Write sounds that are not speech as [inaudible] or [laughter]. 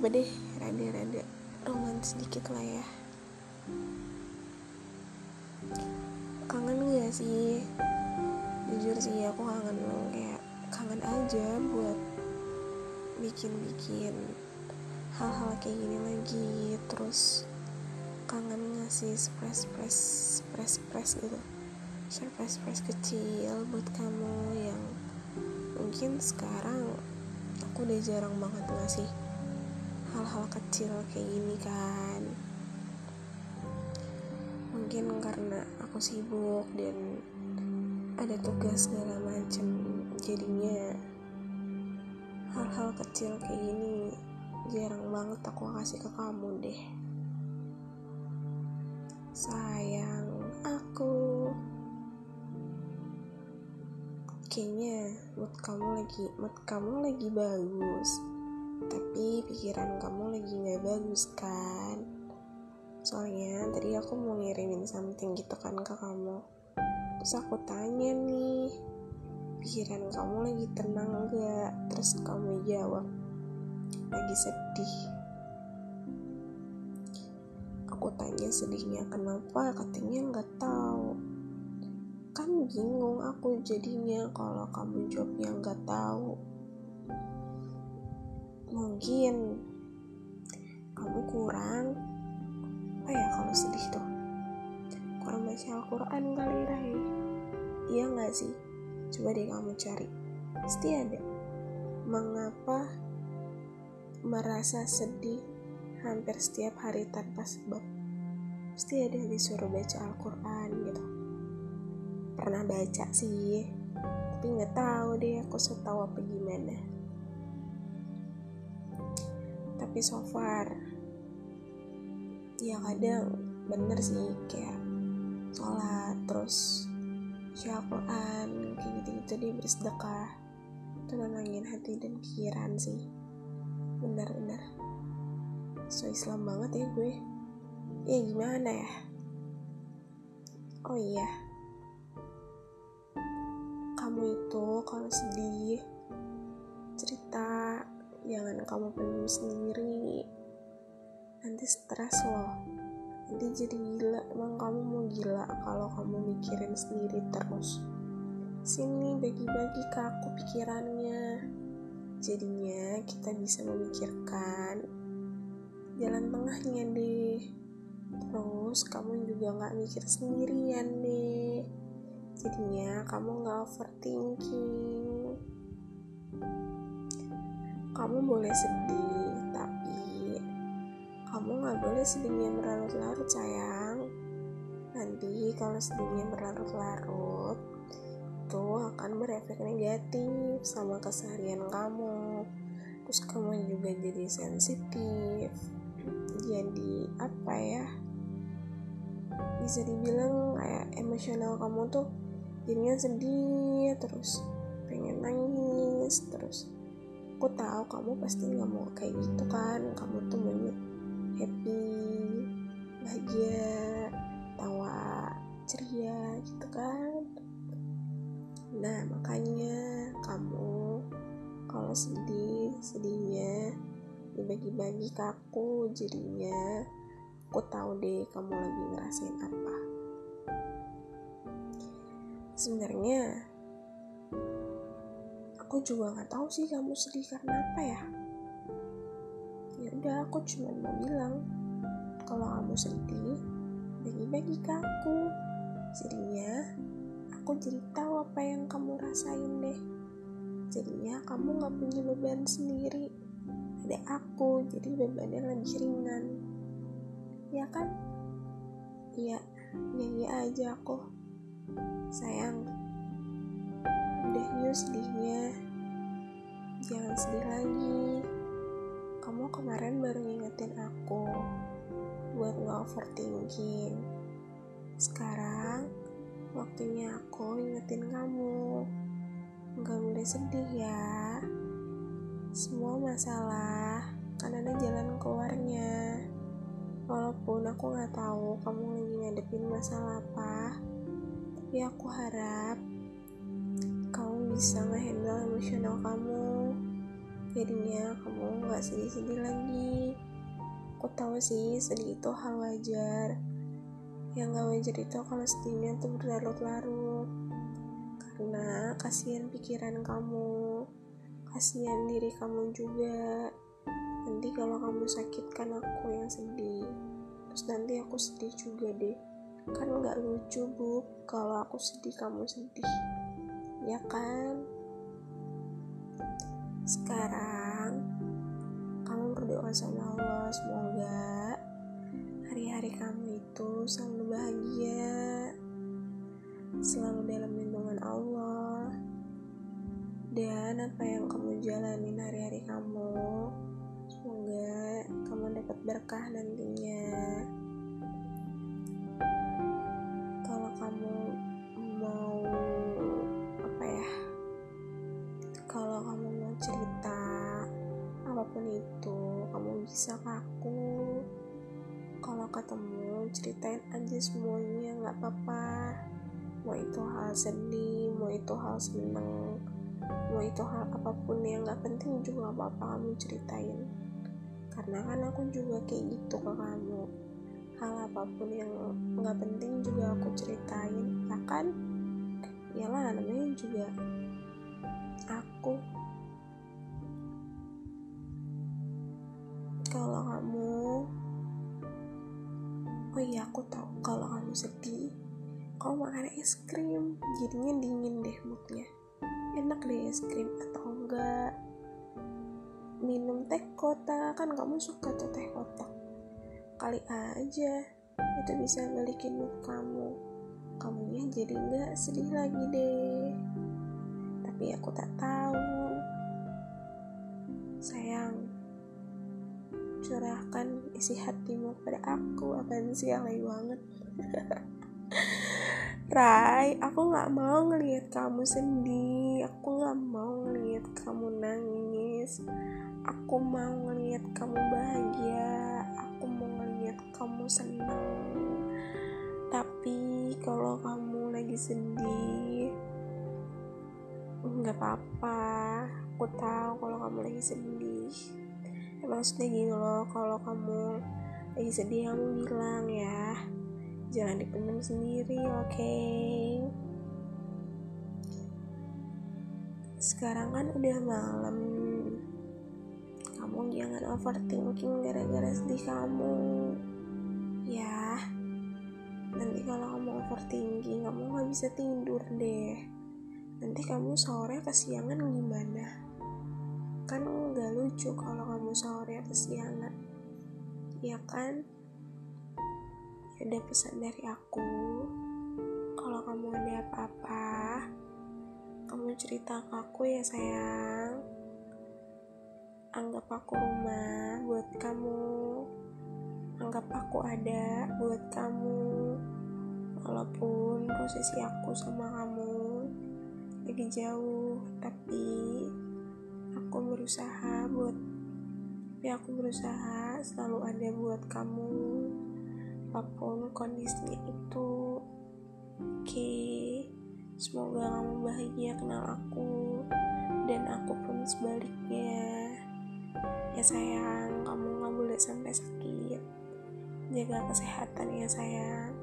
apa-apa deh rada-rada romantis sedikit lah ya. Kangen gak sih? Jujur sih aku kangen kayak kangen aja buat bikin-bikin hal-hal kayak gini lagi. Terus kangen ngasih surprise surprise surprise surprise gitu. Surprise surprise kecil buat kamu yang mungkin sekarang aku udah jarang banget ngasih hal-hal kecil kayak gini kan. Mungkin karena aku sibuk dan ada tugas segala macam jadinya hal-hal kecil kayak gini jarang banget aku kasih ke kamu deh. Sayang aku. Kayaknya mood kamu lagi mood kamu lagi bagus tapi pikiran kamu lagi nggak bagus kan? Soalnya tadi aku mau ngirimin something gitu kan ke kamu. Terus aku tanya nih pikiran kamu lagi tenang gak terus kamu jawab lagi sedih. Aku tanya sedihnya kenapa? Katanya nggak tahu. Kan bingung aku jadinya kalau kamu jawabnya nggak tahu mungkin. Kamu kurang. Apa ya kalau sedih tuh? Kurang baca Al-Quran kali Rai iya nggak sih? Coba deh kamu cari. Pasti ada. Mengapa merasa sedih hampir setiap hari tanpa sebab? Pasti ada disuruh baca Al-Quran gitu. Pernah baca sih. Tapi nggak tahu deh aku setahu apa gimana tapi so far ya kadang bener sih kayak sholat terus baca kayak gitu-gitu dia bersedekah. Itu nenangin hati dan pikiran sih. Benar-benar so Islam banget ya gue. Ya gimana ya? Oh iya. Kamu itu kalau sedih cerita jangan kamu pendam sendiri. Nanti stres loh. Nanti jadi gila. Emang kamu mau gila kalau kamu mikirin sendiri terus. Sini bagi-bagi ke aku pikirannya. Jadinya kita bisa memikirkan jalan tengahnya deh. Terus kamu juga nggak mikir sendirian deh. Jadinya kamu nggak overthinking kamu boleh sedih tapi kamu nggak boleh sedihnya berlarut-larut sayang. Nanti kalau sedihnya berlarut-larut itu akan berefek negatif sama keseharian kamu. Terus kamu juga jadi sensitif. Jadi apa ya bisa dibilang kayak emosional kamu tuh jadinya sedih terus pengen nangis terus aku tahu kamu pasti nggak mau kayak gitu kan. Kamu tuh maunya happy bahagia tawa ceria gitu kan. Nah makanya kamu kalau sedih sedihnya dibagi-bagi ke aku jadinya aku tahu deh kamu lagi ngerasain apa. Sebenarnya aku juga nggak tahu sih kamu sedih karena apa ya. Ya udah aku cuma mau bilang kalau kamu sedih bagi-bagi ke aku. Jadinya aku jadi tahu apa yang kamu rasain deh. Jadinya kamu nggak punya beban sendiri. Ada aku jadi bebannya lebih ringan. Ya kan? Iya iya aja aku. Sayang udah yuk sedihnya. Jangan sedih lagi. Kamu kemarin baru ngingetin aku buat nggak overthinking sekarang waktunya aku ingetin kamu. Nggak boleh sedih ya. Semua masalah kan ada jalan keluarnya. Walaupun aku nggak tahu kamu lagi ngadepin masalah apa tapi aku harap bisa ngehandle emosional kamu. Jadinya kamu nggak sedih-sedih lagi. Aku tahu sih sedih itu hal wajar. Yang gak wajar itu kalau sedihnya tuh berlarut-larut. Karena kasihan pikiran kamu. Kasihan diri kamu juga. Nanti kalau kamu sakit kan aku yang sedih terus nanti aku sedih juga deh. Kan nggak lucu bu kalau aku sedih kamu sedih ya kan? Sekarang kamu berdoa sama Allah semoga hari-hari kamu itu selalu bahagia selalu dalam lindungan Allah dan apa yang kamu jalanin hari-hari kamu semoga kamu dapat berkah nantinya. Kalau kamu apa pun itu kamu bisa ke aku kalau ketemu ceritain aja semuanya nggak apa-apa. Mau itu hal sedih mau itu hal seneng mau itu hal apa pun yang nggak penting juga apa-apa kamu ceritain. Karena kan aku juga kayak gitu ke kamu. Hal apa pun yang nggak penting juga aku ceritain. Ya kan iyalah namanya juga aku iya aku tahu kalau kamu sedih. Kamu makan es krim jadinya dingin deh moodnya. Enak deh es krim atau enggak? Minum teh kotak kan kamu suka tuh teh kotak kali aja itu bisa balikin mood kamu. Kamunya jadi enggak sedih lagi deh. Tapi aku tak tahu curahkan isi hatimu pada aku. Apa sih alay banget? [laughs] Rai, aku gak mau ngelihat kamu sedih. Aku gak mau ngelihat kamu nangis. Aku mau ngelihat kamu bahagia. Aku mau ngelihat kamu senang. Tapi kalau kamu lagi sedih nggak apa-apa. Aku tahu kalau kamu lagi sedih maksudnya gini loh kalau kamu lagi sedih kamu bilang ya jangan dipendam sendiri oke? Okay? sekarang kan udah malam. Kamu jangan overthinking gara-gara sedih kamu. Ya. Nanti kalau kamu overthinking kamu nggak bisa tidur deh. Nanti kamu sore kesiangan gimana kan nggak lucu kalau kamu sahurnya kesiangan ya kan? Ada pesan dari aku. Kalau kamu ada apa-apa kamu cerita ke aku ya sayang. Anggap aku rumah buat kamu. Anggap aku ada buat kamu. Walaupun posisi aku sama kamu lagi jauh tapi aku berusaha buat tapi aku berusaha selalu ada buat kamu. Apa pun kondisinya itu oke. Semoga kamu bahagia kenal aku dan aku pun sebaliknya. Ya sayang kamu nggak boleh sampai sakit. Jaga kesehatan ya sayang